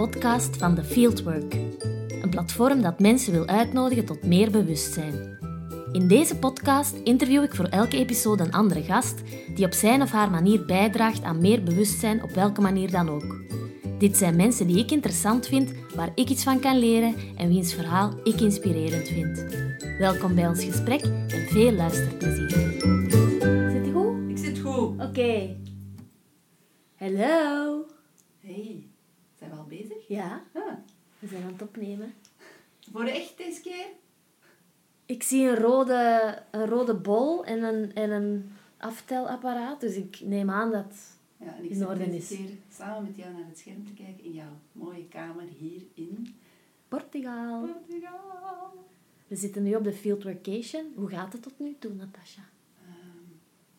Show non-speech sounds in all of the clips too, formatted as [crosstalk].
podcast van The Fieldwork. Een platform dat mensen wil uitnodigen tot meer bewustzijn. In deze podcast interview ik voor elke episode een andere gast die op zijn of haar manier bijdraagt aan meer bewustzijn op welke manier dan ook. Dit zijn mensen die ik interessant vind, waar ik iets van kan leren en wiens verhaal ik inspirerend vind. Welkom bij ons gesprek en veel luisterplezier. Zit je goed? Ik zit goed. Oké. Hallo. Hey, bezig? Ja, Ah, we zijn aan het opnemen. voor echt deze keer? Ik zie een rode, een rode bol en een, en een aftelapparaat, dus ik neem aan dat... Ja, en ik In orde is. keer samen met jou naar het scherm te kijken in jouw mooie kamer hier in Portugal. Portugal. We zitten nu op de field vacation. Hoe gaat het tot nu toe, Natasha? Ehm,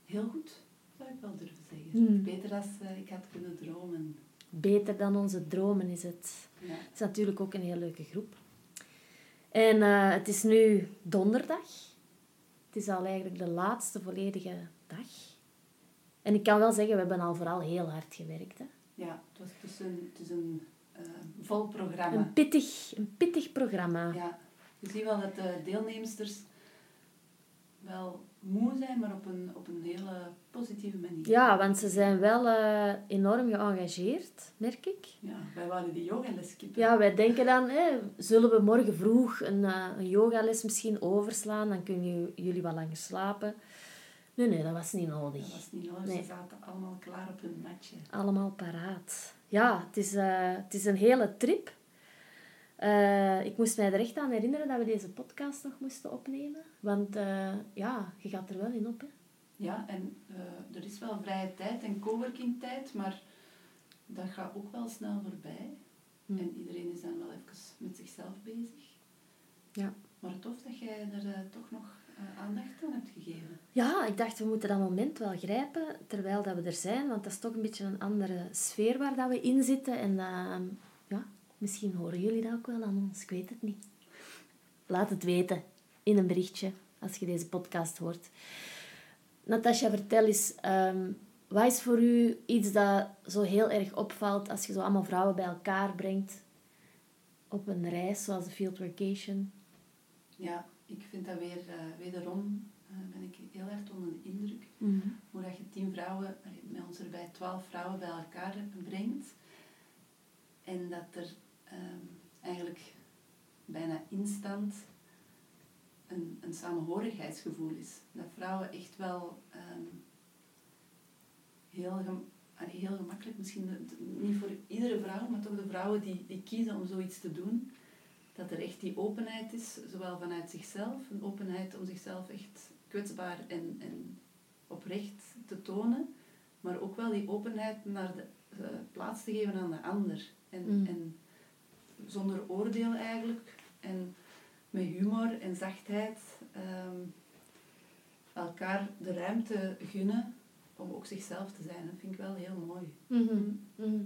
heel goed, zou ik wel durven zeggen. Hmm. Beter dan eh, ik had kunnen dromen. Beter dan onze dromen is het. Ja. Het is natuurlijk ook een heel leuke groep. En eh, het is nu donderdag. Het is al eigenlijk de laatste volledige dag. En ik kan wel zeggen, we hebben al vooral heel hard gewerkt. Hè. ja, het, was dus een, het is een eh, vol programma. Een, pittig, een pittig programma. Ja, je ziet wel dat de deelnemsters wel moe zijn, maar op een, op een hele positieve manier. Ja, want ze zijn wel eh, enorm geëngageerd, merk ik. Ja, wij wouden die yogales. Ja, wij denken dan, hè, zullen we morgen vroeg een, eh, een yogales misschien overslaan? Dan kunnen jullie wat langer slapen. Nee, nee, dat was niet nodig. Dat was niet nodig, Nee. ze zaten allemaal klaar op hun matje. Allemaal paraat. Ja, het is, eh, het is een hele trip. Eh, ik moest mij er echt aan herinneren dat we deze podcast nog moesten opnemen. Want eh, ja, je gaat er wel in op, hè. Ja, en eh, er is wel vrije tijd en coworking tijd, maar dat gaat ook wel snel voorbij. Hm. En iedereen is dan wel even met zichzelf bezig. Ja. Maar tof dat jij er toch nog aandacht aan hebt gegeven. Ja, ik dacht, we moeten dat moment wel grijpen terwijl dat we er zijn. Want dat is toch een beetje een andere sfeer waar dat we in zitten. En eh, ja, misschien horen jullie dat ook wel aan ons. Ik weet het niet. Laat het weten in een berichtje als je deze podcast hoort. Natasja, vertel eens, ehm, wat is voor u iets dat zo heel erg opvalt als je zo allemaal vrouwen bij elkaar brengt op een reis zoals de Field Vacation? Ja, ik vind dat weer, eh, wederom, eh, ben ik heel erg onder de indruk. hoe dat je tien vrouwen, met ons erbij twaalf vrouwen bij elkaar brengt. En dat er ehm, eigenlijk bijna instant een, een samenhorigheidsgevoel is. Dat vrouwen echt wel ehm, heel, gem- heel gemakkelijk, misschien de- niet voor iedere vrouw, maar toch de vrouwen die, die kiezen om zoiets te doen, dat er echt die openheid is, zowel vanuit zichzelf, een openheid om zichzelf echt kwetsbaar en, en oprecht te tonen, maar ook wel die openheid naar de eh, plaats te geven aan de ander. En, Mm. en zonder oordeel eigenlijk, en met humor en zachtheid ehm, elkaar de ruimte gunnen om ook zichzelf te zijn. Dat vind ik wel heel mooi. Mhm.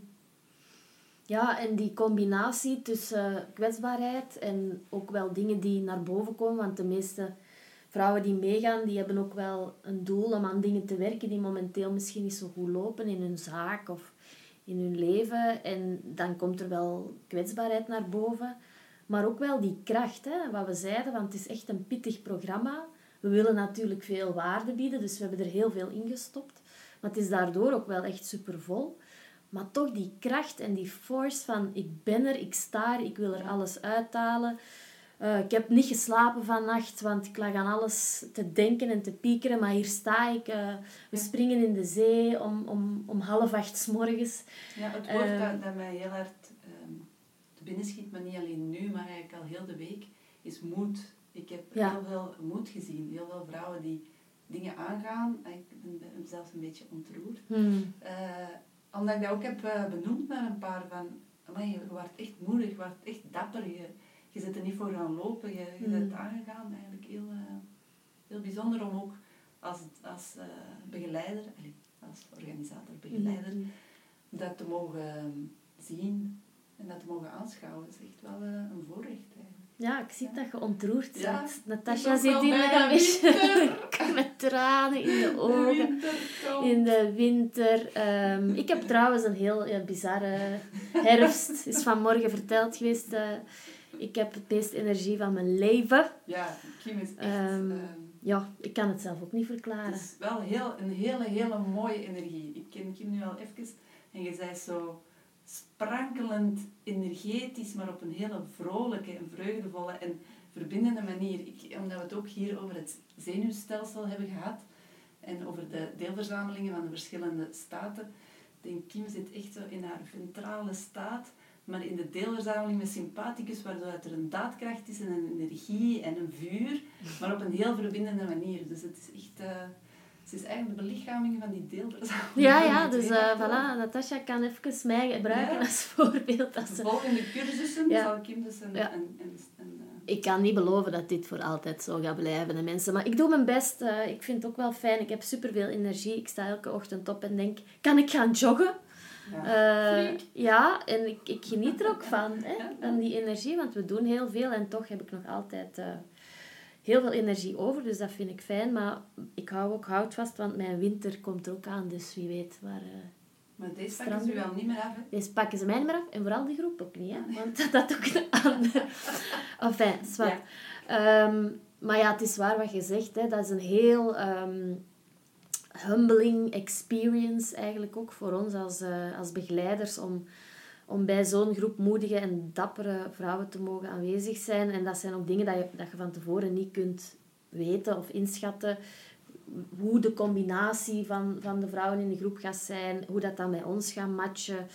Ja, en die combinatie tussen kwetsbaarheid en ook wel dingen die naar boven komen, want de meeste vrouwen die meegaan, die hebben ook wel een doel om aan dingen te werken die momenteel misschien niet zo goed lopen in hun zaak of in hun leven. En dan komt er wel kwetsbaarheid naar boven, maar ook wel die kracht, hè, wat we zeiden, want het is echt een pittig programma. We willen natuurlijk veel waarde bieden, dus we hebben er heel veel in gestopt. Maar het is daardoor ook wel echt supervol. Maar toch die kracht en die force van ik ben er, ik sta er, ik wil er alles uithalen. Eh, ik heb niet geslapen vannacht, want ik lag aan alles te denken en te piekeren. Maar hier sta ik. eh, we springen in de zee om, om, om half acht s morgens. Ja, het woord Ehm. dat, dat mij heel hard ehm te binnen schiet, maar niet alleen nu, maar eigenlijk al heel de week, is moed. Ik heb Ja. heel veel moed gezien. Heel veel vrouwen die dingen aangaan. Ik ben, ben zelfs een beetje ontroerd. Hmm. Eh, omdat ik dat ook heb eh, benoemd naar een paar van... Je wordt echt moedig, je wordt echt dapper. Je, je zit er niet voor gaan lopen. Je, je Mm. bent aangegaan. Eigenlijk heel, eh, heel bijzonder om ook als, als eh, begeleider, als organisator, begeleider, Hmm. dat te mogen ehm, zien en dat te mogen aanschouwen. is echt wel eh, een voorrecht eigenlijk. Ja, ik zie dat je ontroerd Ja, bent. Het Natasja zit hier met een beetje [laughs] met tranen in de ogen. in de winter. Ehm, ik heb trouwens een heel ja, bizarre herfst. Is vanmorgen verteld geweest. Uh, ik heb het meeste energie van mijn leven. Ja, Kim is echt... Um, ja, ik kan het zelf ook niet verklaren. Het is wel heel, een hele, hele mooie energie. Ik ken Kim nu al even en je zei zo sprankelend, energetisch, maar op een hele vrolijke en vreugdevolle en verbindende manier. Ik, omdat we het ook hier over het zenuwstelsel hebben gehad en over de deelverzamelingen van de verschillende staten. denk Kim zit echt zo in haar ventrale staat, maar in de deelverzameling met sympathicus, waardoor er een daadkracht is en een energie en een vuur, maar op een heel verbindende manier. Dus het is echt... Uh, ze is eigenlijk de belichaming van die deelverzameling. Ja, [laughs] ja, dus uh, voilà, Natasja kan even mij gebruiken als voorbeeld. Als de volgende cursussen zal Kim dus een, ja. een, een, een ik kan niet beloven dat dit voor altijd zo gaat blijven, de mensen. Maar ik doe mijn best. Uh, ik vind het ook wel fijn. Ik heb superveel energie. Ik sta elke ochtend op en denk, kan ik gaan joggen? Ja, uh, ja en ik, ik geniet er ook van, hè, van die energie. Want we doen heel veel en toch heb ik nog altijd uh, heel veel energie over. Dus dat vind ik fijn. Maar ik hou ook houvast, want mijn winter komt er ook aan. Dus wie weet waar maar deze pakken ze wel niet meer af, hè? Deze pakken ze mij niet meer af. En vooral die groep ook niet, hè? Want [laughs] dat is ook een ander... Enfin, zwart. Ja. Um, maar ja, het is waar wat je zegt, hè. Dat is een heel... Um, humbling experience eigenlijk ook voor ons als, uh, als begeleiders om, om bij zo'n groep moedige en dappere vrouwen te mogen aanwezig zijn. En dat zijn ook dingen dat je, dat je van tevoren niet kunt weten of inschatten hoe de combinatie van, van de vrouwen in de groep gaat zijn, hoe dat dan bij ons gaat matchen.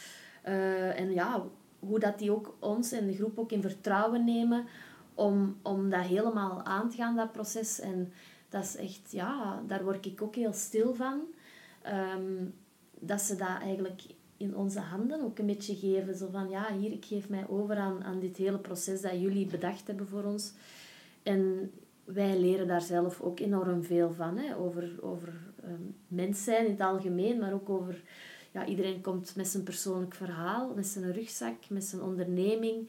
Uh, en ja, hoe dat die ook ons en de groep ook in vertrouwen nemen om, om dat helemaal aan te gaan, dat proces. En dat is echt, ja, daar word ik ook heel stil van. Um, dat ze dat eigenlijk in onze handen ook een beetje geven. Zo van, ja, hier, ik geef mij over aan, aan dit hele proces dat jullie bedacht hebben voor ons. En wij leren daar zelf ook enorm veel van. Hè? Over, over um, mens zijn in het algemeen, maar ook over... Ja, iedereen komt met zijn persoonlijk verhaal, met zijn rugzak, met zijn onderneming.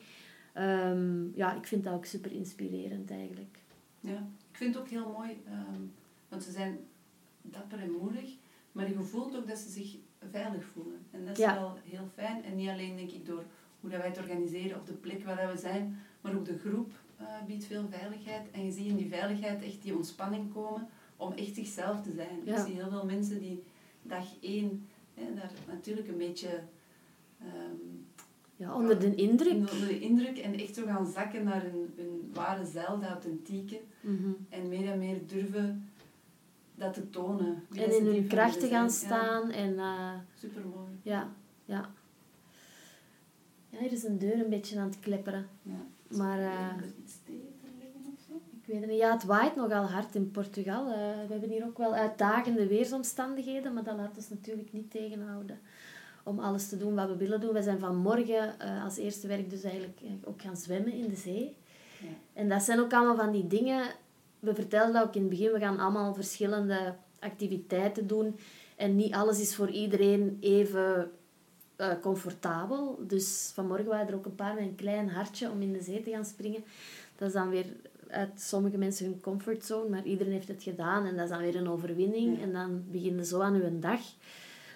Um, ja, ik vind dat ook super inspirerend eigenlijk. Ja, vind het ook heel mooi, um, want ze zijn dapper en moedig, maar je voelt ook dat ze zich veilig voelen. En dat is wel heel fijn. En niet alleen denk ik door hoe dat wij het organiseren op de plek waar we zijn, maar ook de groep uh, biedt veel veiligheid. En je ziet in die veiligheid echt die ontspanning komen om echt zichzelf te zijn. Ik zie heel veel mensen die dag één hè, daar natuurlijk een beetje... Um, ja, onder de indruk. Onder de indruk en echt zo gaan zakken naar een, een ware zeil, de authentieke. Mm En meer en meer durven dat te tonen. En in hun kracht te gaan staan. Ja. En, uh, Supermooi. Ja, ja. Ja, hier is een deur een beetje aan het klepperen. Ja. Maar... Uh, ik weet het niet. Ja, het waait nogal hard in Portugal. Uh, we hebben hier ook wel uitdagende weersomstandigheden, maar dat laat ons natuurlijk niet tegenhouden om alles te doen wat we willen doen. We zijn vanmorgen uh, als eerste werk dus eigenlijk ook gaan zwemmen in de zee. Ja. En dat zijn ook allemaal van die dingen... We vertelden dat ook in het begin, we gaan allemaal verschillende activiteiten doen. En niet alles is voor iedereen even uh, comfortabel. Dus vanmorgen waren er ook een paar met een klein hartje om in de zee te gaan springen. Dat is dan weer uit sommige mensen hun comfortzone, maar iedereen heeft het gedaan en dat is dan weer een overwinning. En dan begin je zo aan je dag.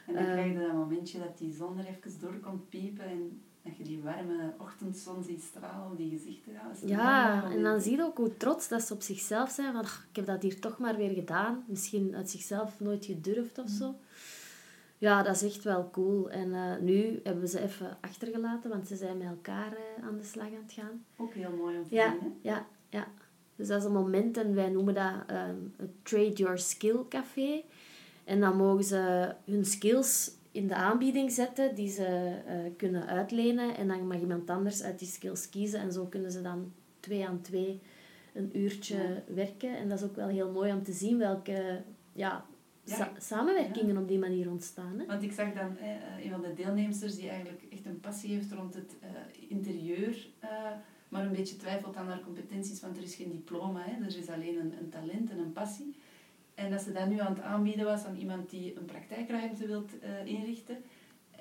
En dan krijg je dat momentje dat die zon er even door komt piepen en dat je die warme ochtendzon ziet stralen, die gezichten. Ja, ja en dan zie je ook hoe trots dat ze op zichzelf zijn. Van, ik heb dat hier toch maar weer gedaan. Misschien uit zichzelf nooit gedurfd of zo. Ja, dat is echt wel cool. En uh, nu hebben we ze even achtergelaten, want ze zijn met elkaar uh, aan de slag aan het gaan. Ook heel mooi om te ja, zien, Ja, ja. Dus dat is een moment en wij noemen dat um, het Trade Your Skill Café. En dan mogen ze hun skills in de aanbieding zetten die ze uh, kunnen uitlenen. En dan mag iemand anders uit die skills kiezen. En zo kunnen ze dan twee aan twee een uurtje werken. En dat is ook wel heel mooi om te zien welke ja, samenwerkingen op die manier ontstaan. Hè? Want ik zag dan eh, een van de deelnemers die eigenlijk echt een passie heeft rond het uh, interieur, uh, maar een beetje twijfelt aan haar competenties, want er is geen diploma, hè? er is alleen een, een talent en een passie. En dat ze dat nu aan het aanbieden was aan iemand die een praktijkruimte wilt inrichten.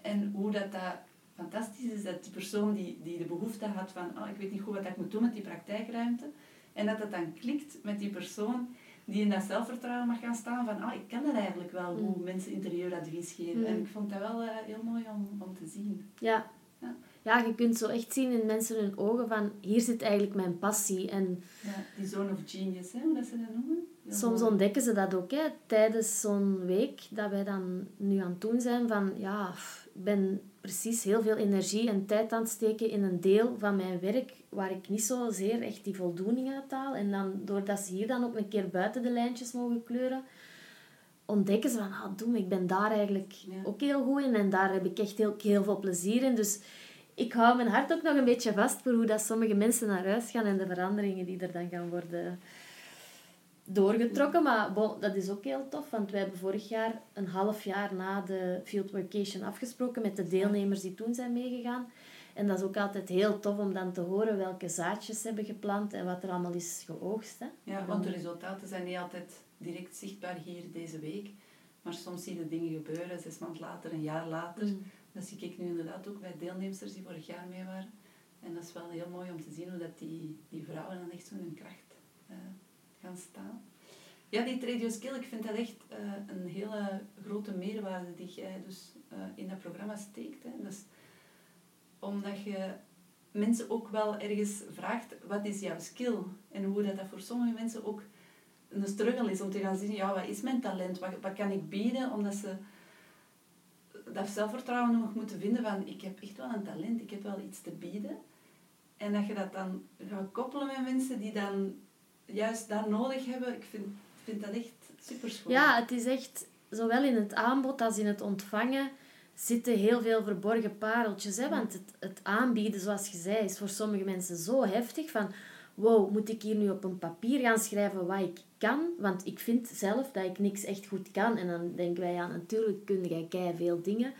En hoe dat, dat fantastisch is, dat die persoon die, die de behoefte had van, oh, ik weet niet goed wat ik moet doen met die praktijkruimte, en dat dat dan klikt met die persoon die in dat zelfvertrouwen mag gaan staan van, ah, ik kan het eigenlijk wel, hoe Mm. mensen interieuradvies geven. Mm. En ik vond dat wel eh, heel mooi om, om te zien. Ja. Ja. ja, je kunt zo echt zien in mensen hun ogen van hier zit eigenlijk mijn passie. En Ja, die zone of genius, hè, hoe dat ze dat noemen. Soms mooi. ontdekken ze dat ook hè, tijdens zo'n week dat wij dan nu aan het doen zijn. Van ja, ik ben precies heel veel energie en tijd aan het steken in een deel van mijn werk waar ik niet zozeer echt die voldoening uit haal. En dan, doordat ze hier dan ook een keer buiten de lijntjes mogen kleuren, ontdekken ze van, ah, doe, ik ben daar eigenlijk Ja. ook heel goed in en daar heb ik echt heel, heel veel plezier in. Dus ik hou mijn hart ook nog een beetje vast voor hoe dat sommige mensen naar huis gaan en de veranderingen die er dan gaan worden doorgetrokken. Maar bon, dat is ook heel tof, want wij hebben vorig jaar een half jaar na de Field Vacation afgesproken met de deelnemers die toen zijn meegegaan. En dat is ook altijd heel tof om dan te horen welke zaadjes ze hebben geplant en wat er allemaal is geoogst. Hè. Ja, want de resultaten zijn niet altijd direct zichtbaar hier deze week. Maar soms zie je dingen gebeuren, zes maanden later, een jaar later. Mm. Dat zie ik nu inderdaad ook bij deelnemers die vorig jaar mee waren. En dat is wel heel mooi om te zien hoe dat die, die vrouwen dan echt hun kracht eh, gaan staan. Ja, die your skill, ik vind dat echt eh, een hele grote meerwaarde die jij dus eh, in dat programma steekt. Hè. Omdat je mensen ook wel ergens vraagt, wat is jouw skill? En hoe dat, dat voor sommige mensen ook een struggle is om te gaan zien, ja, wat is mijn talent? Wat, wat kan ik bieden? Omdat ze dat zelfvertrouwen nog moeten vinden van, ik heb echt wel een talent, ik heb wel iets te bieden. En dat je dat dan gaat koppelen met mensen die dan juist dat nodig hebben, ik vind, vind dat echt super schoon. Ja, het is echt, zowel in het aanbod als in het ontvangen, zitten heel veel verborgen pareltjes. Hè? Want het, het aanbieden, zoals je zei, is voor sommige mensen zo heftig van... Wow, moet ik hier nu op een papier gaan schrijven wat ik kan? Want ik vind zelf dat ik niks echt goed kan. En dan denken wij, ja, natuurlijk kun jij veel dingen.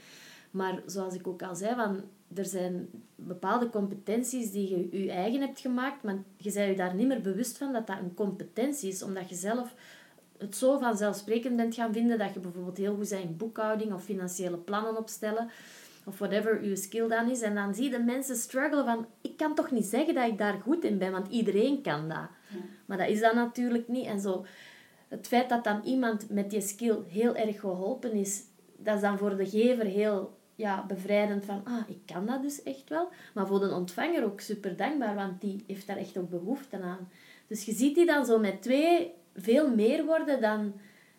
Maar zoals ik ook al zei, van, er zijn bepaalde competenties die je je eigen hebt gemaakt, maar je bent je daar niet meer bewust van dat dat een competentie is, omdat je zelf het zo vanzelfsprekend bent gaan vinden dat je bijvoorbeeld heel goed bent in boekhouding of financiële plannen opstellen of whatever je skill dan is. En dan zie je de mensen struggelen van, ik kan toch niet zeggen dat ik daar goed in ben, want iedereen kan dat. Ja. Maar dat is dat natuurlijk niet. En zo, het feit dat dan iemand met die skill heel erg geholpen is, dat is dan voor de gever heel ja, bevrijdend van, ah, ik kan dat dus echt wel. Maar voor de ontvanger ook super dankbaar, want die heeft daar echt ook behoefte aan. Dus je ziet die dan zo met twee veel meer worden dan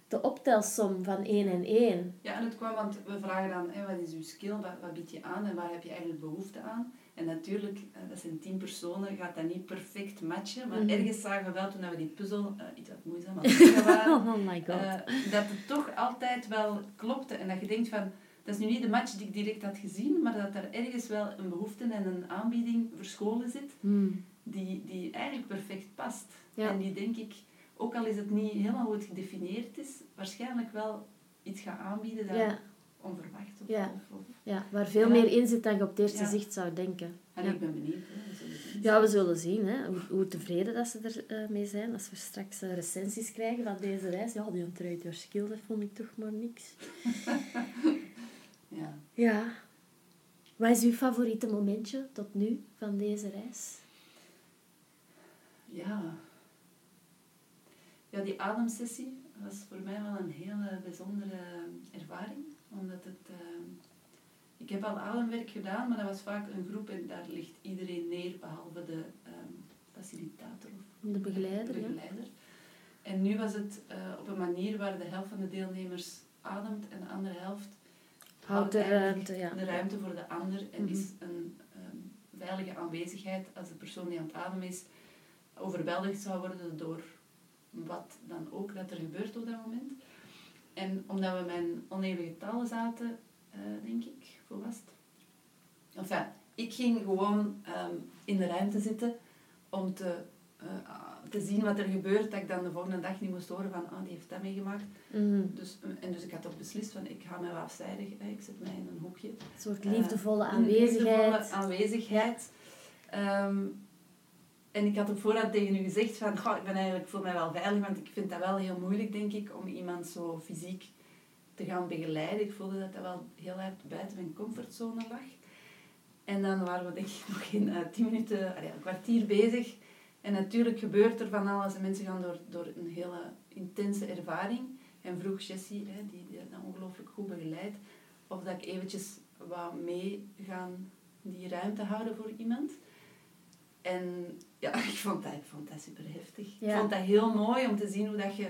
de optelsom van één en één. Ja, en het kwam, want we vragen dan, hè, wat is uw skill, wat, wat bied je aan en waar heb je eigenlijk behoefte aan? En natuurlijk, eh, dat zijn tien personen, gaat dat niet perfect matchen, maar Mhm. ergens zagen we wel toen we die puzzel, eh, iets wat moeizaam aan het [laughs] waren, Oh my god. eh, dat het toch altijd wel klopte. En dat je denkt van, dat is nu niet de match die ik direct had gezien, maar dat er ergens wel een behoefte en een aanbieding verscholen zit, Hmm. die, die eigenlijk perfect past. Ja. En die denk ik, ook al is het niet helemaal goed gedefinieerd is, waarschijnlijk wel iets gaat aanbieden dat Ja, onverwacht of, Ja. of, of- ja, waar veel Ja. meer in zit dan je op het eerste zicht zou denken. En Ja. ik ben benieuwd. Hè, we. Ja, we zullen zien hè, hoe, hoe tevreden dat ze er eh, mee zijn. Als we straks eh, recensies krijgen van deze reis. Ja, die your skill, dat vond ik toch maar niks. [laughs] Ja. Ja. Wat is uw favoriete momentje tot nu van deze reis? Ja. Ja, die ademsessie was voor mij wel een hele bijzondere ervaring. Omdat het... eh, ik heb al ademwerk gedaan, maar dat was vaak een groep en daar ligt iedereen neer, behalve de ehm, facilitator of De begeleider, de ja. begeleider. En nu was het eh, op een manier waar de helft van de deelnemers ademt en de andere helft Houdt de ruimte, ja. de ruimte voor de ander en Mhm. is een ehm, veilige aanwezigheid als de persoon die aan het ademen is overweldigd zou worden door wat dan ook dat er gebeurt op dat moment. En omdat we met oneven getallen zaten, eh, denk ik, hoe was het? Enfin, ik ging gewoon ehm, in de ruimte zitten om te, eh, te zien wat er gebeurt, dat ik dan de volgende dag niet moest horen van, ah, die heeft dat meegemaakt. Mhm. Dus, en dus ik had ook beslist van, ik ga mij wel afzijdig, ik zet mij in een hoekje. Een soort Eh, liefdevolle Een aanwezigheid. liefdevolle aanwezigheid. Ehm, en ik had op voorhand tegen u gezegd van, goh, ik ben eigenlijk voor mij wel veilig, want ik vind dat wel heel moeilijk, denk ik, om iemand zo fysiek te gaan begeleiden. Ik voelde dat dat wel heel hard buiten mijn comfortzone lag. En dan waren we denk ik [laughs] nog in eh, tien minuten, allee, een kwartier bezig. En natuurlijk gebeurt er van alles en mensen gaan door, door een hele intense ervaring. En vroeg Jessie, hè, die, die dat ongelooflijk goed begeleidt, of dat ik eventjes wat mee gaan die ruimte houden voor iemand. En ja, [laughs] ik vond dat, ik vond dat super heftig. Ik vond dat heel mooi om te zien hoe dat je...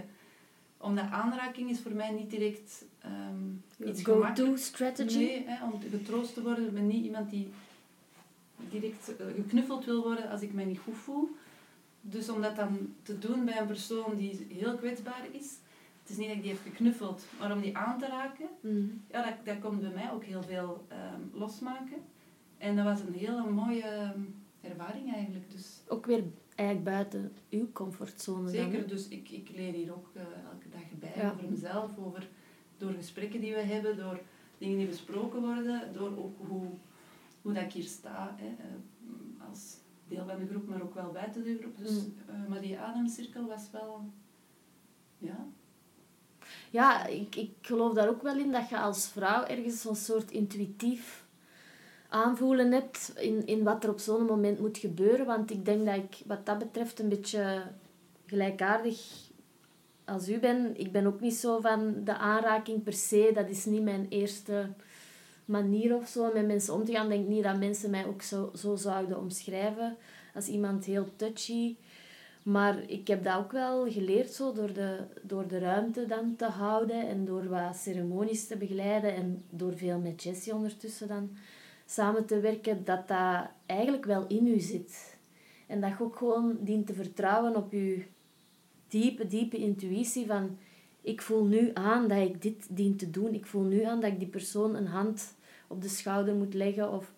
Omdat aanraking is voor mij niet direct um, iets Go-to strategy? Nee, hè, om getroost te worden. Ik ben niet iemand die direct eh, geknuffeld wil worden als ik mij niet goed voel. Dus om dat dan te doen bij een persoon die heel kwetsbaar is, het is niet dat ik die heb geknuffeld, maar om die aan te raken, mm. ja, dat, dat kon bij mij ook heel veel um, losmaken. En dat was een hele mooie ehm, ervaring eigenlijk. Dus. Ook weer eigenlijk buiten uw comfortzone. Zeker, dus ik, ik leer hier ook uh, elke dag bij over mezelf, over, door gesprekken die we hebben, door dingen die besproken worden, door ook hoe, hoe dat ik hier sta. Hè, uh, als deel van de groep, maar ook wel buiten de groep. Dus, mm. uh, maar die ademcirkel was wel... Ja, ja, ik, ik geloof daar ook wel in dat je als vrouw ergens zo'n soort intuïtief aanvoelen hebt in, in wat er op zo'n moment moet gebeuren. Want ik denk dat ik wat dat betreft een beetje gelijkaardig als u ben. Ik ben ook niet zo van de aanraking per se. Dat is niet mijn eerste manier of zo met mensen om te gaan. Ik denk niet dat mensen mij ook zo, zo zouden omschrijven als iemand heel touchy. Maar ik heb dat ook wel geleerd zo, door, de, door de ruimte dan te houden en door wat ceremonies te begeleiden en door veel met Jessie ondertussen dan samen te werken, dat dat eigenlijk wel in u zit. En dat je ook gewoon dient te vertrouwen op je diepe, diepe intuïtie van ik voel nu aan dat ik dit dient te doen. Ik voel nu aan dat ik die persoon een hand op de schouder moet leggen. Of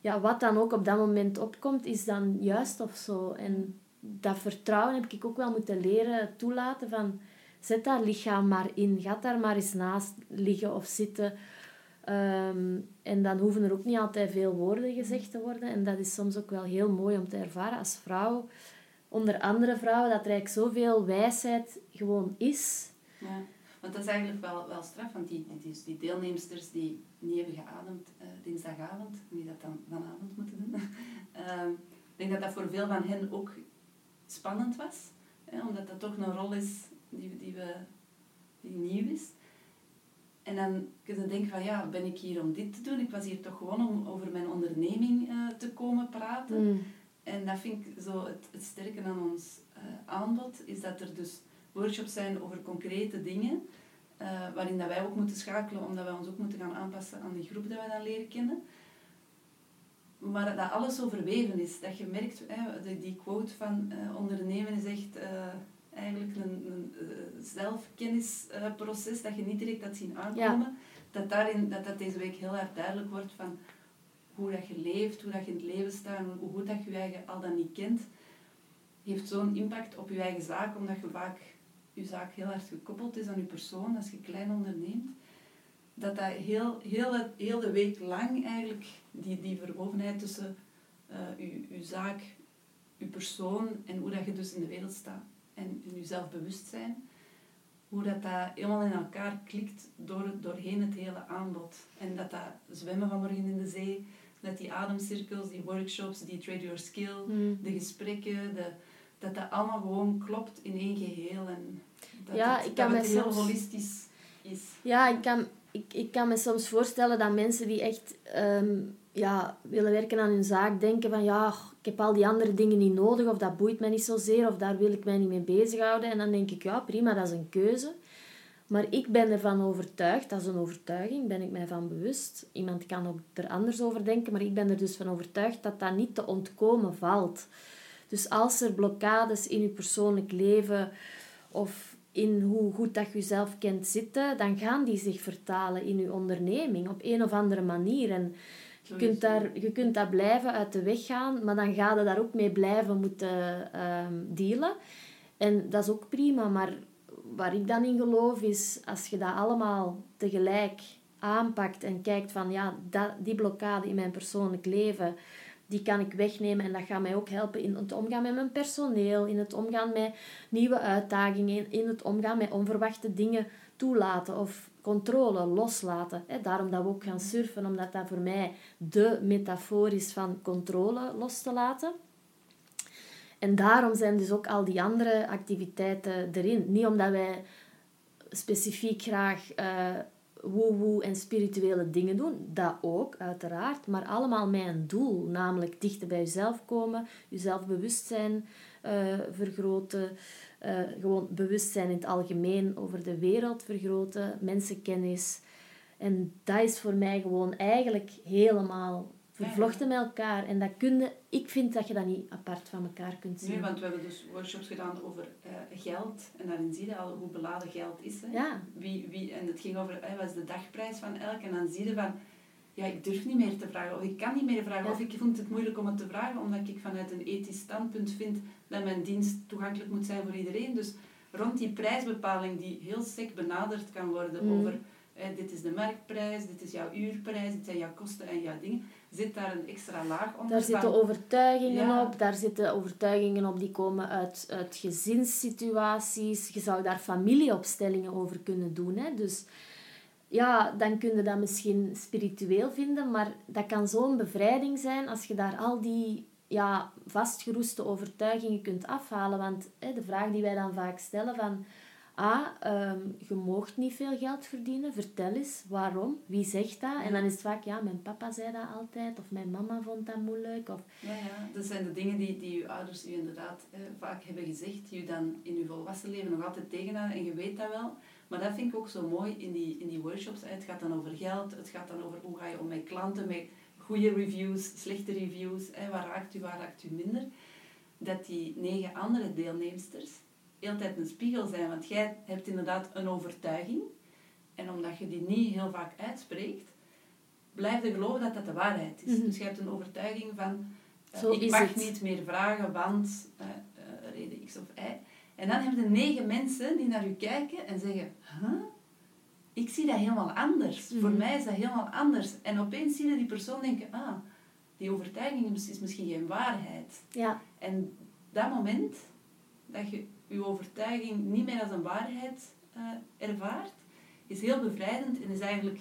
ja, wat dan ook op dat moment opkomt, is dan juist of zo. En dat vertrouwen heb ik ook wel moeten leren toelaten van zet daar lichaam maar in. Ga daar maar eens naast liggen of zitten. Ehm, en dan hoeven er ook niet altijd veel woorden gezegd te worden. En dat is soms ook wel heel mooi om te ervaren als vrouw. Onder andere vrouwen, dat er eigenlijk zoveel wijsheid gewoon is. Ja, want dat is eigenlijk wel, wel straf. Want die, die, die deelnemsters die niet hebben geademd uh, dinsdagavond, die dat dan vanavond moeten doen. uh, [laughs] ik denk dat dat voor veel van hen ook spannend was. Hè, omdat dat toch een rol is die, die, we, die nieuw is. En dan kun je denken van ja, ben ik hier om dit te doen? Ik was hier toch gewoon om over mijn onderneming uh, te komen praten. Mm. En dat vind ik zo het, het sterke aan ons uh, aanbod, is dat er dus workshops zijn over concrete dingen, uh, waarin dat wij ook moeten schakelen, omdat wij ons ook moeten gaan aanpassen aan die groep dat wij dan leren kennen. Maar dat alles zo verweven is. Dat je merkt, hè, die quote van ondernemen is echt eigenlijk een, een uh, zelfkennisproces dat je niet direct had zien aankomen. Dat, daarin, dat dat deze week heel erg duidelijk wordt van hoe dat je leeft, hoe dat je in het leven staat, hoe goed dat je je eigen al dan niet kent, heeft zo'n impact op je eigen zaak, omdat je vaak je zaak heel erg gekoppeld is aan je persoon als je klein onderneemt. Dat dat heel, heel, heel de week lang eigenlijk, die, die verwovenheid tussen uh, je, je zaak, je persoon en hoe dat je dus in de wereld staat, en in je zelfbewustzijn, hoe dat, dat helemaal in elkaar klikt door, doorheen het hele aanbod. En dat dat zwemmen vanmorgen in de zee, dat die ademcirkels, die workshops, die trade your skill, hmm. de gesprekken, de, dat dat allemaal gewoon klopt in één geheel. En dat ja, het, ik kan dat het heel holistisch is. Ja, ik kan, ik, ik kan me soms voorstellen dat mensen die echt ehm, ja, willen werken aan hun zaak, denken van ja, ik heb al die andere dingen niet nodig of dat boeit mij niet zozeer of daar wil ik mij niet mee bezighouden. En dan denk ik, ja prima, dat is een keuze. Maar ik ben ervan overtuigd, dat is een overtuiging, ben ik mij van bewust. Iemand kan ook er anders over denken, maar ik ben er dus van overtuigd dat dat niet te ontkomen valt. Dus als er blokkades in je persoonlijk leven of in hoe goed dat je jezelf kent zitten, dan gaan die zich vertalen in je onderneming op een of andere manier. En je kunt, daar, je kunt daar blijven uit de weg gaan, maar dan ga je daar ook mee blijven moeten um, dealen. En dat is ook prima, maar waar ik dan in geloof is, als je dat allemaal tegelijk aanpakt en kijkt van, ja, dat, die blokkade in mijn persoonlijk leven, die kan ik wegnemen en dat gaat mij ook helpen in het omgaan met mijn personeel, in het omgaan met nieuwe uitdagingen, in het omgaan met onverwachte dingen toelaten of controle loslaten. Daarom dat we ook gaan surfen, omdat dat voor mij de metafoor is van controle los te laten. En daarom zijn dus ook al die andere activiteiten erin. Niet omdat wij specifiek graag uh, woe-woe en spirituele dingen doen. Dat ook, uiteraard. Maar allemaal met een doel. Namelijk dichter bij jezelf komen. Jezelf bewustzijn uh, vergroten. Uh, gewoon bewustzijn in het algemeen over de wereld vergroten. Mensenkennis. En dat is voor mij gewoon eigenlijk helemaal vervlochten met elkaar. En dat kun je, ik vind dat je dat niet apart van elkaar kunt zien. Nee, want we hebben dus workshops gedaan over uh, geld. En daarin zie je al hoe beladen geld is. Hè? Ja. Wie, wie, en het ging over, wat is de dagprijs van elk? En dan zie je van, ja, ik durf niet meer te vragen. Of ik kan niet meer vragen. Of ik vond het moeilijk om het te vragen, omdat ik vanuit een ethisch standpunt vind dat mijn dienst toegankelijk moet zijn voor iedereen. Dus rond die prijsbepaling die heel sec benaderd kan worden mm. over dit is de marktprijs, dit is jouw uurprijs, dit zijn jouw kosten en jouw dingen. Zit daar een extra laag onder? Daar zitten overtuigingen op. Daar zitten overtuigingen op die komen uit, uit gezinssituaties. Je zou daar familieopstellingen over kunnen doen. Hè? Dus ja, dan kun je dat misschien spiritueel vinden, maar dat kan zo'n bevrijding zijn als je daar al die ja, vastgeroeste overtuigingen kunt afhalen. Want hè, de vraag die wij dan vaak stellen van ah, je moogt niet veel geld verdienen, vertel eens waarom, wie zegt dat? En dan is het vaak, ja, mijn papa zei dat altijd, of mijn mama vond dat moeilijk. Of... Ja, ja, dat zijn de dingen die, die je ouders je inderdaad eh, vaak hebben gezegd, die je dan in je volwassen leven nog altijd tegenhouden en je weet dat wel. Maar dat vind ik ook zo mooi in die, in die workshops. Het gaat dan over geld, het gaat dan over hoe ga je om met klanten, met goede reviews, slechte reviews, hè, waar raakt u, waar raakt u minder. Dat die negen andere deelnemsters heel tijd een spiegel zijn. Want jij hebt inderdaad een overtuiging. En omdat je die niet heel vaak uitspreekt, blijf je geloven dat dat de waarheid is. Mhm. Dus je hebt een overtuiging van, uh, ik mag niet meer vragen, want uh, uh, reden X of Y. En dan heb je negen mensen die naar u kijken en zeggen, huh? ik zie dat helemaal anders. Voor mhm. mij is dat helemaal anders. En opeens zie je die persoon denken, ah, die overtuiging is misschien geen waarheid. Ja. En dat moment dat je je overtuiging niet meer als een waarheid uh, ervaart, is heel bevrijdend en is eigenlijk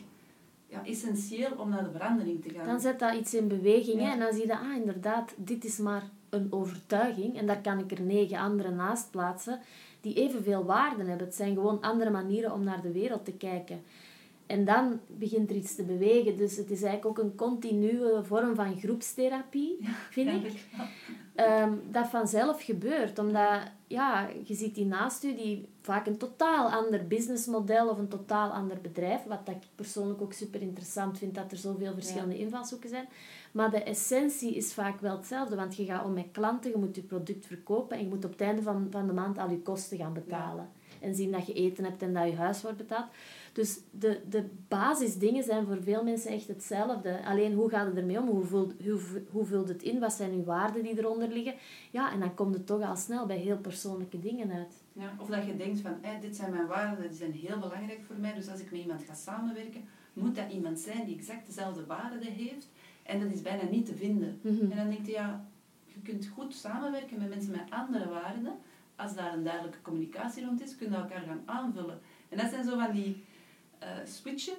ja, essentieel om naar de verandering te gaan. Dan zet dat iets in beweging en dan zie je, ah inderdaad, dit is maar een overtuiging en daar kan ik er negen andere naast plaatsen die evenveel waarde hebben. Het zijn gewoon andere manieren om naar de wereld te kijken. En dan begint er iets te bewegen. Dus het is eigenlijk ook een continue vorm van groepstherapie, vind ik. Um, dat vanzelf gebeurt. Omdat ja, je ziet die naast je die vaak een totaal ander businessmodel of een totaal ander bedrijf. Wat ik persoonlijk ook super interessant vind, dat er zoveel verschillende invalshoeken zijn. Maar de essentie is vaak wel hetzelfde. Want je gaat om met klanten, je moet je product verkopen en je moet op het einde van, van de maand al je kosten gaan betalen. En zien dat je eten hebt en dat je huis wordt betaald. Dus de, de basisdingen zijn voor veel mensen echt hetzelfde. Alleen hoe gaat het ermee om? Hoe vult, hoe, hoe vult het in? Wat zijn uw waarden die eronder liggen? Ja, en dan komt het toch al snel bij heel persoonlijke dingen uit. Ja, of dat je denkt van, hey, dit zijn mijn waarden, die zijn heel belangrijk voor mij. Dus als ik met iemand ga samenwerken, moet dat iemand zijn die exact dezelfde waarden heeft. En dat is bijna niet te vinden. Mhm. En dan denk je, ja, je kunt goed samenwerken met mensen met andere waarden. Als daar een duidelijke communicatie rond is, kun je elkaar gaan aanvullen. En dat zijn zo van die uh, switchen,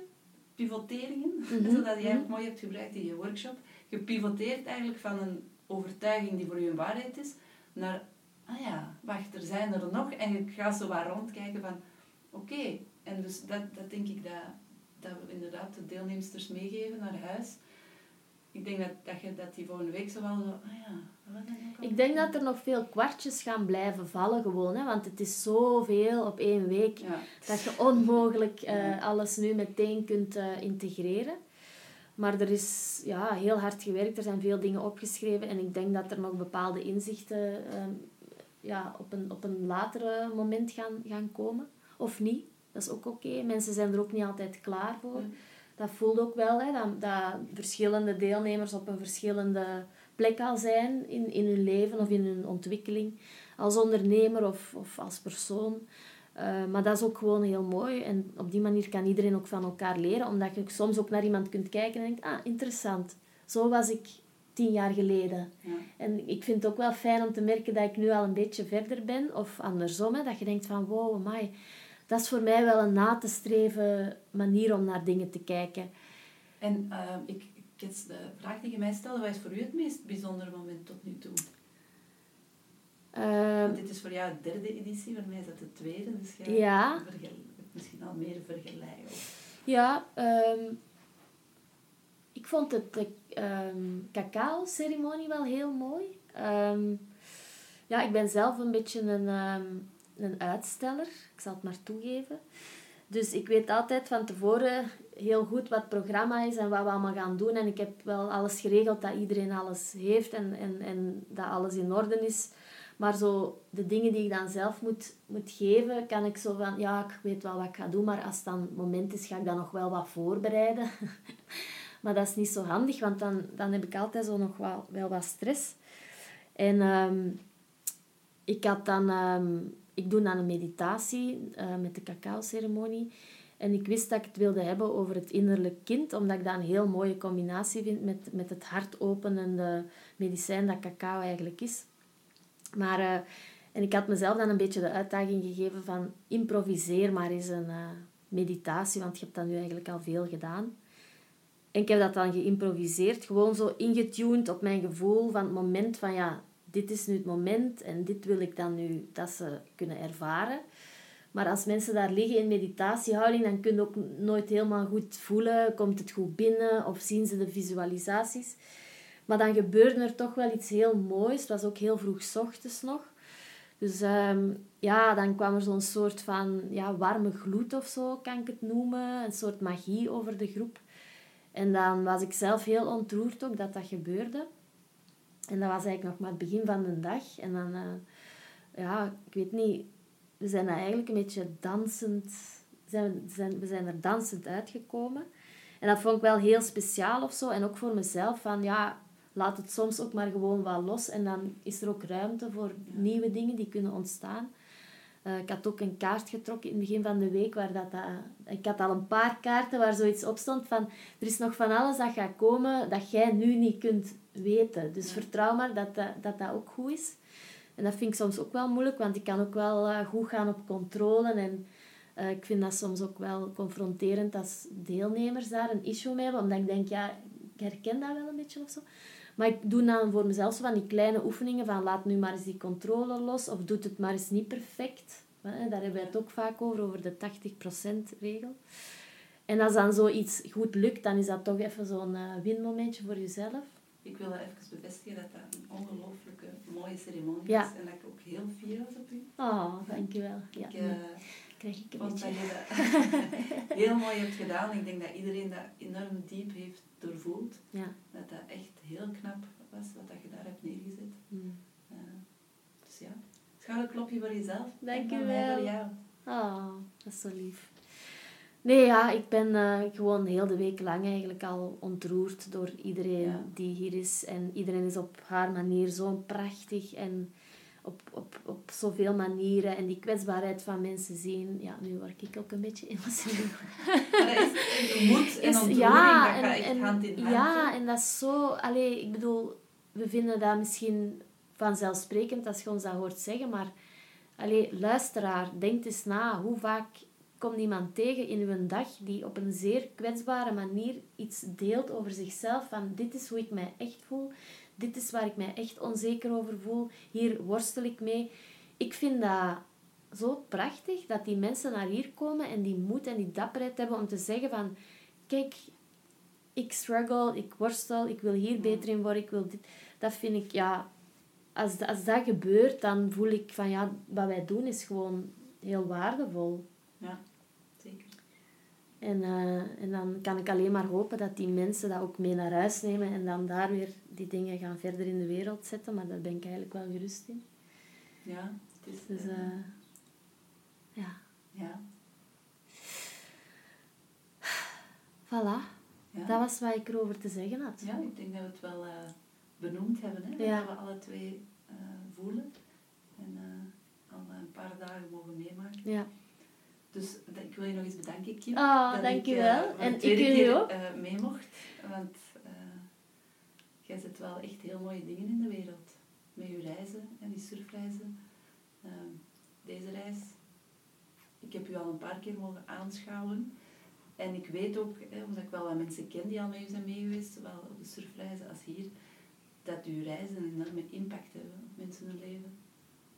pivoteringen, [laughs] mm zodat jij ook mhm. mooi hebt gebruikt in je workshop. Je pivoteert eigenlijk van een overtuiging die voor je een waarheid is, naar, ah ja, wacht, er zijn er nog. En je gaat zo wat rondkijken van, oké. En dus dat, dat denk ik dat, dat we inderdaad de deelnemsters meegeven naar huis ik denk dat, dat, je, dat die volgende week zo wel zo... Ah ja, ik denk dat er nog veel kwartjes gaan blijven vallen gewoon. Hè, want het is zoveel op één week. Dat je onmogelijk uh, alles nu meteen kunt uh, integreren. Maar er is ja, heel hard gewerkt. Er zijn veel dingen opgeschreven. En ik denk dat er nog bepaalde inzichten uh, ja, op, een, op een later moment gaan, gaan komen. Of niet. Dat is ook oké. Mensen zijn er ook niet altijd klaar voor dat voelt ook wel, hè, dat, dat verschillende deelnemers op een verschillende plek al zijn in, in hun leven of in hun ontwikkeling. Als ondernemer of, of als persoon. Uh, maar dat is ook gewoon heel mooi. En op die manier kan iedereen ook van elkaar leren. Omdat je soms ook naar iemand kunt kijken en denkt, ah, interessant. Zo was ik tien jaar geleden. Ja. En ik vind het ook wel fijn om te merken dat ik nu al een beetje verder ben. Of andersom, hè, dat je denkt van, wow, amai dat is voor mij wel een na te streven manier om naar dingen te kijken. En uh, ik, ik de vraag die je mij stelde, wat is voor u het meest bijzondere moment tot nu toe? Ehm, dit is voor jou de derde editie, voor mij is dat de tweede, dus jij Ja. misschien al meer vergelijken. Ja, ehm, ik vond het de ehm, cacao-ceremonie wel heel mooi. Ehm, ja, ik ben zelf een beetje een, ehm, een uitsteller. Ik zal het maar toegeven. Dus ik weet altijd van tevoren heel goed wat het programma is en wat we allemaal gaan doen. En ik heb wel alles geregeld dat iedereen alles heeft en, en, en dat alles in orde is. Maar zo de dingen die ik dan zelf moet, moet geven, kan ik zo van, ja, ik weet wel wat ik ga doen, maar als het dan moment is, ga ik dan nog wel wat voorbereiden. [laughs] maar dat is niet zo handig, want dan, dan heb ik altijd zo nog wel, wel wat stress. En ehm, ik had dan, ehm, ik doe dan een meditatie eh, met de cacao-ceremonie. En ik wist dat ik het wilde hebben over het innerlijk kind, omdat ik dat een heel mooie combinatie vind met, met het hartopenende medicijn dat cacao eigenlijk is. Maar, eh, en ik had mezelf dan een beetje de uitdaging gegeven van improviseer maar eens een eh, meditatie, want je hebt dat nu eigenlijk al veel gedaan. En ik heb dat dan geïmproviseerd, gewoon zo ingetuned op mijn gevoel van het moment van ja, dit is nu het moment en dit wil ik dan nu dat ze kunnen ervaren. Maar als mensen daar liggen in meditatiehouding, dan kun je ook nooit helemaal goed voelen, komt het goed binnen of zien ze de visualisaties. Maar dan gebeurde er toch wel iets heel moois. Het was ook heel vroeg ochtends nog. Dus ehm, ja, dan kwam er zo'n soort van ja, warme gloed of zo, kan ik het noemen. Een soort magie over de groep. En dan was ik zelf heel ontroerd ook dat dat gebeurde. En dat was eigenlijk nog maar het begin van de dag. En dan, eh, ja, ik weet niet, we zijn eigenlijk een beetje dansend, zijn, zijn, we zijn er dansend uitgekomen. En dat vond ik wel heel speciaal of zo. En ook voor mezelf, van ja, laat het soms ook maar gewoon wat los. En dan is er ook ruimte voor nieuwe dingen die kunnen ontstaan. Eh, ik had ook een kaart getrokken in het begin van de week. Waar dat, dat, ik had al een paar kaarten waar zoiets op stond van... Er is nog van alles dat gaat komen dat jij nu niet kunt weten. Dus vertrouw maar dat dat, dat dat ook goed is. En dat vind ik soms ook wel moeilijk, want ik kan ook wel eh, goed gaan op controle. En eh, ik vind dat soms ook wel confronterend als deelnemers daar een issue mee hebben. Omdat ik denk, ja, ik herken dat wel een beetje of zo. Maar ik doe dan voor mezelf zo van die kleine oefeningen van laat nu maar eens die controle los. Of doe het maar eens niet perfect. Daar hebben we het ook vaak over, over de 80% regel. En als dan zoiets goed lukt, dan is dat toch even zo'n eh, winmomentje voor jezelf. Ik wil even bevestigen dat dat een ongelooflijke mooie ceremonie Ja. is en dat ik ook heel fier was op u. Oh, dankjewel. Ja, ik eh, krijg ik een vond dat beetje... je dat [laughs] heel mooi hebt gedaan. Ik denk dat iedereen dat enorm diep heeft doorvoeld. Ja. Dat dat echt heel knap was wat dat je daar hebt neergezet. Mm. Eh, dus ja, schouderklopje voor jezelf. Dank mij wel. voor jou. Oh, dat is zo lief. Nee, ja, ik ben eh, gewoon heel de week lang eigenlijk al ontroerd door iedereen Ja. die hier is. En iedereen is op haar manier zo prachtig en op, op, op zoveel manieren. En die kwetsbaarheid van mensen zien. Ja, nu word ik ook een beetje [laughs] emotioneel. Maar dat is een moed en ontroering, ja, dat en, echt en, hand in hand. ja, en dat is zo... Allee, ik bedoel, we vinden dat misschien vanzelfsprekend als je ons dat hoort zeggen, maar... Allee, luisteraar, denk eens na. Hoe vaak komt iemand tegen in uw dag die op een zeer kwetsbare manier iets deelt over zichzelf? Van, dit is hoe ik mij echt voel. Dit is waar ik mij echt onzeker over voel. Hier worstel ik mee. Ik vind dat zo prachtig dat die mensen naar hier komen en die moed en die dapperheid hebben om te zeggen van... Kijk, ik struggle, ik worstel, ik wil hier beter in worden, ik wil dit. Dat vind ik, ja... Als, dat- als dat gebeurt, dan voel ik van, ja, wat wij doen is gewoon heel waardevol. Ja, zeker. En, eh, en dan kan ik alleen maar hopen dat die mensen dat ook mee naar huis nemen en dan daar weer die dingen gaan verder in de wereld zetten. Maar daar ben ik eigenlijk wel gerust in. Ja, het is... Dus eh, eh, ja, ja, voilà. ja. Dat was wat ik erover te zeggen had. Ja, ik denk dat we het wel eh, benoemd hebben, hè? Ja. dat we alle twee voelen en al een paar dagen mogen meemaken. Ja. Dus ik wil je nog eens bedanken, Kim. Oh, dat dankjewel. Ik, En ik wil keer, ook. mee mocht, want jij zet wel echt heel mooie dingen in de wereld. Met je reizen en die surfreizen. Eh, deze reis, ik heb u al een paar keer mogen aanschouwen. En ik weet ook, hè, omdat ik wel wat mensen ken die al met u zijn mee geweest, zowel op de surfreizen als hier, dat uw reizen een enorme impact hebben op mensen hun leven.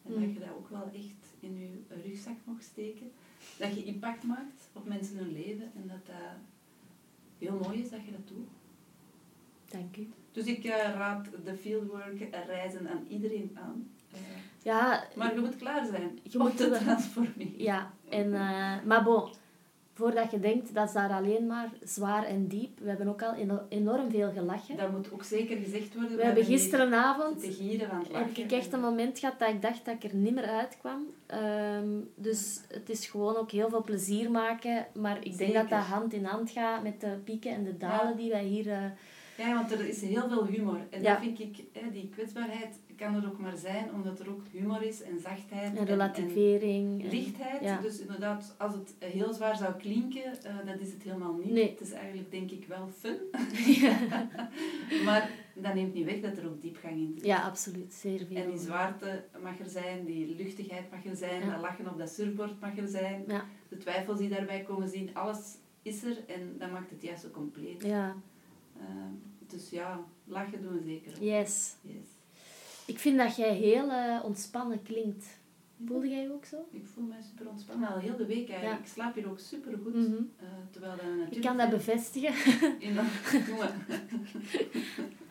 En dat je dat ook wel echt in je rugzak mag steken. Dat je impact maakt op mensen hun leven. En dat dat heel mooi is dat je dat doet. Dank u. Dus ik eh, raad de fieldwork reizen aan iedereen aan. Eh, Ja, maar je moet klaar zijn Je moet transformeren. ja. En, eh, maar bon, voordat je denkt, dat is daar alleen maar zwaar en diep. We hebben ook al eno- enorm veel gelachen. Dat moet ook zeker gezegd worden. We hebben lachen. heb ik echt een moment gehad dat ik dacht dat ik er niet meer uitkwam. Ehm, dus het is gewoon ook heel veel plezier maken. Maar ik denk Zeker. dat dat hand in hand gaat met de pieken en de dalen Ja. die wij hier... eh, Ja, want er is heel veel humor. En Ja. dat vind ik, hè, die kwetsbaarheid kan er ook maar zijn omdat er ook humor is en zachtheid en relativering. en en- lichtheid. ja. Dus inderdaad, als het heel zwaar zou klinken, eh, dat is het helemaal niet. Nee. Het is eigenlijk denk ik wel fun. [laughs] maar dat neemt niet weg dat er ook diepgang in zit. Ja, absoluut. Zeer veel. En die zwaarte mag er zijn, die luchtigheid mag er zijn, dat lachen op dat surfboard mag er zijn, de twijfels die daarbij komen zien, alles is er en dat maakt het juist zo compleet. Ja, dus ja, lachen doen we zeker yes. Yes. Ik vind dat jij heel eh, ontspannen klinkt. Voelde jij ook zo? Ik voel mij super ontspannen al heel de week eigenlijk. Ja. Ik slaap hier ook super goed. Mhm. terwijl dat natuurlijk... Ik kan dat bevestigen. [laughs] In dat, [laughs]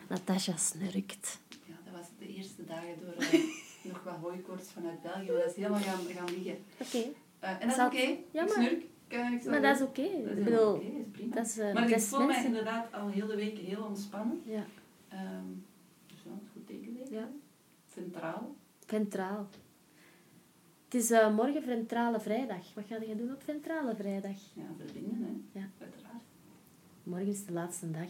Natasja snurkt. ja, dat was de eerste dagen door eh, nog wat hooikoorts vanuit België. Maar dat is helemaal gaan, gaan liggen. Oké. Eh, en dat is oké. Ja, maar- snurk. Kan ik zo Maar dat is oké. Dat is bedoel, dat is prima. dat is uh, maar ik voel mij inderdaad al heel de week heel ontspannen. Ja. Ehm dus het is goed ik. ja. Centraal. Ventraal. Het is eh, morgen Ventrale Vrijdag. Wat ga je doen op Ventrale Vrijdag? Ja, verbinden hè. Ja. Uiteraard. Morgen is de laatste dag.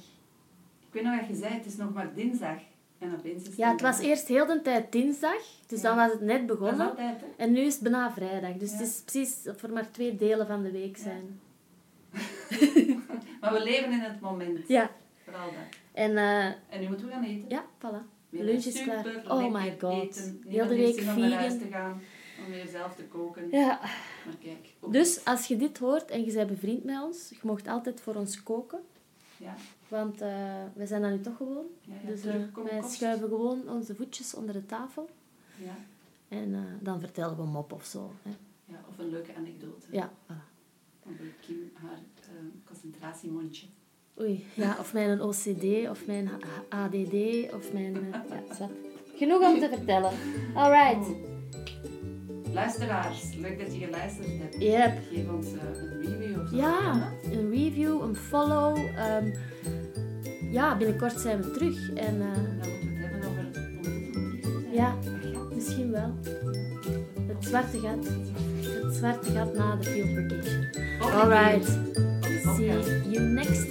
Ik weet nog wat je zei, het is nog maar dinsdag. En opeens is het Ja, het was eerst heel de tijd dinsdag. Dus dan was het net begonnen. altijd. En nu is het bijna vrijdag. Dus Ja. het is precies er maar twee delen van de week zijn. [laughs] Maar we leven in het moment. Ja. Vooral dat. En eh, En nu moeten we gaan eten. ja, voilà. We lunch is klaar. Oh my god. Eten. Heel de week zin om naar huis vegan. te gaan. Om weer zelf te koken. Ja. Maar kijk. ook Dus als je dit hoort en je bent bevriend met ons, je mocht altijd voor ons koken. Ja, Want eh, we zijn dat nu toch gewoon. ja, ja. Dus eh, wij kost. schuiven gewoon onze voetjes onder de tafel. Ja. En eh, dan vertellen we een mop of zo. Hè. ja, of een leuke anekdote. Ja, voilà. Over Kim, haar concentratiemondje. Oei, ja, of mijn OCD, of mijn ADD, of mijn... ja, zwart. Genoeg om te vertellen. Alright. Oh. Luisteraars, leuk dat je geluisterd hebt. Yep. Geef ons een review of zo. Ja, een review, een follow. ehm, ja, binnenkort zijn we terug. En eh, Dan moeten we het hebben over. Ja. Misschien wel het zwarte gat. Het zwarte gat na de field vacation. Alright. See you next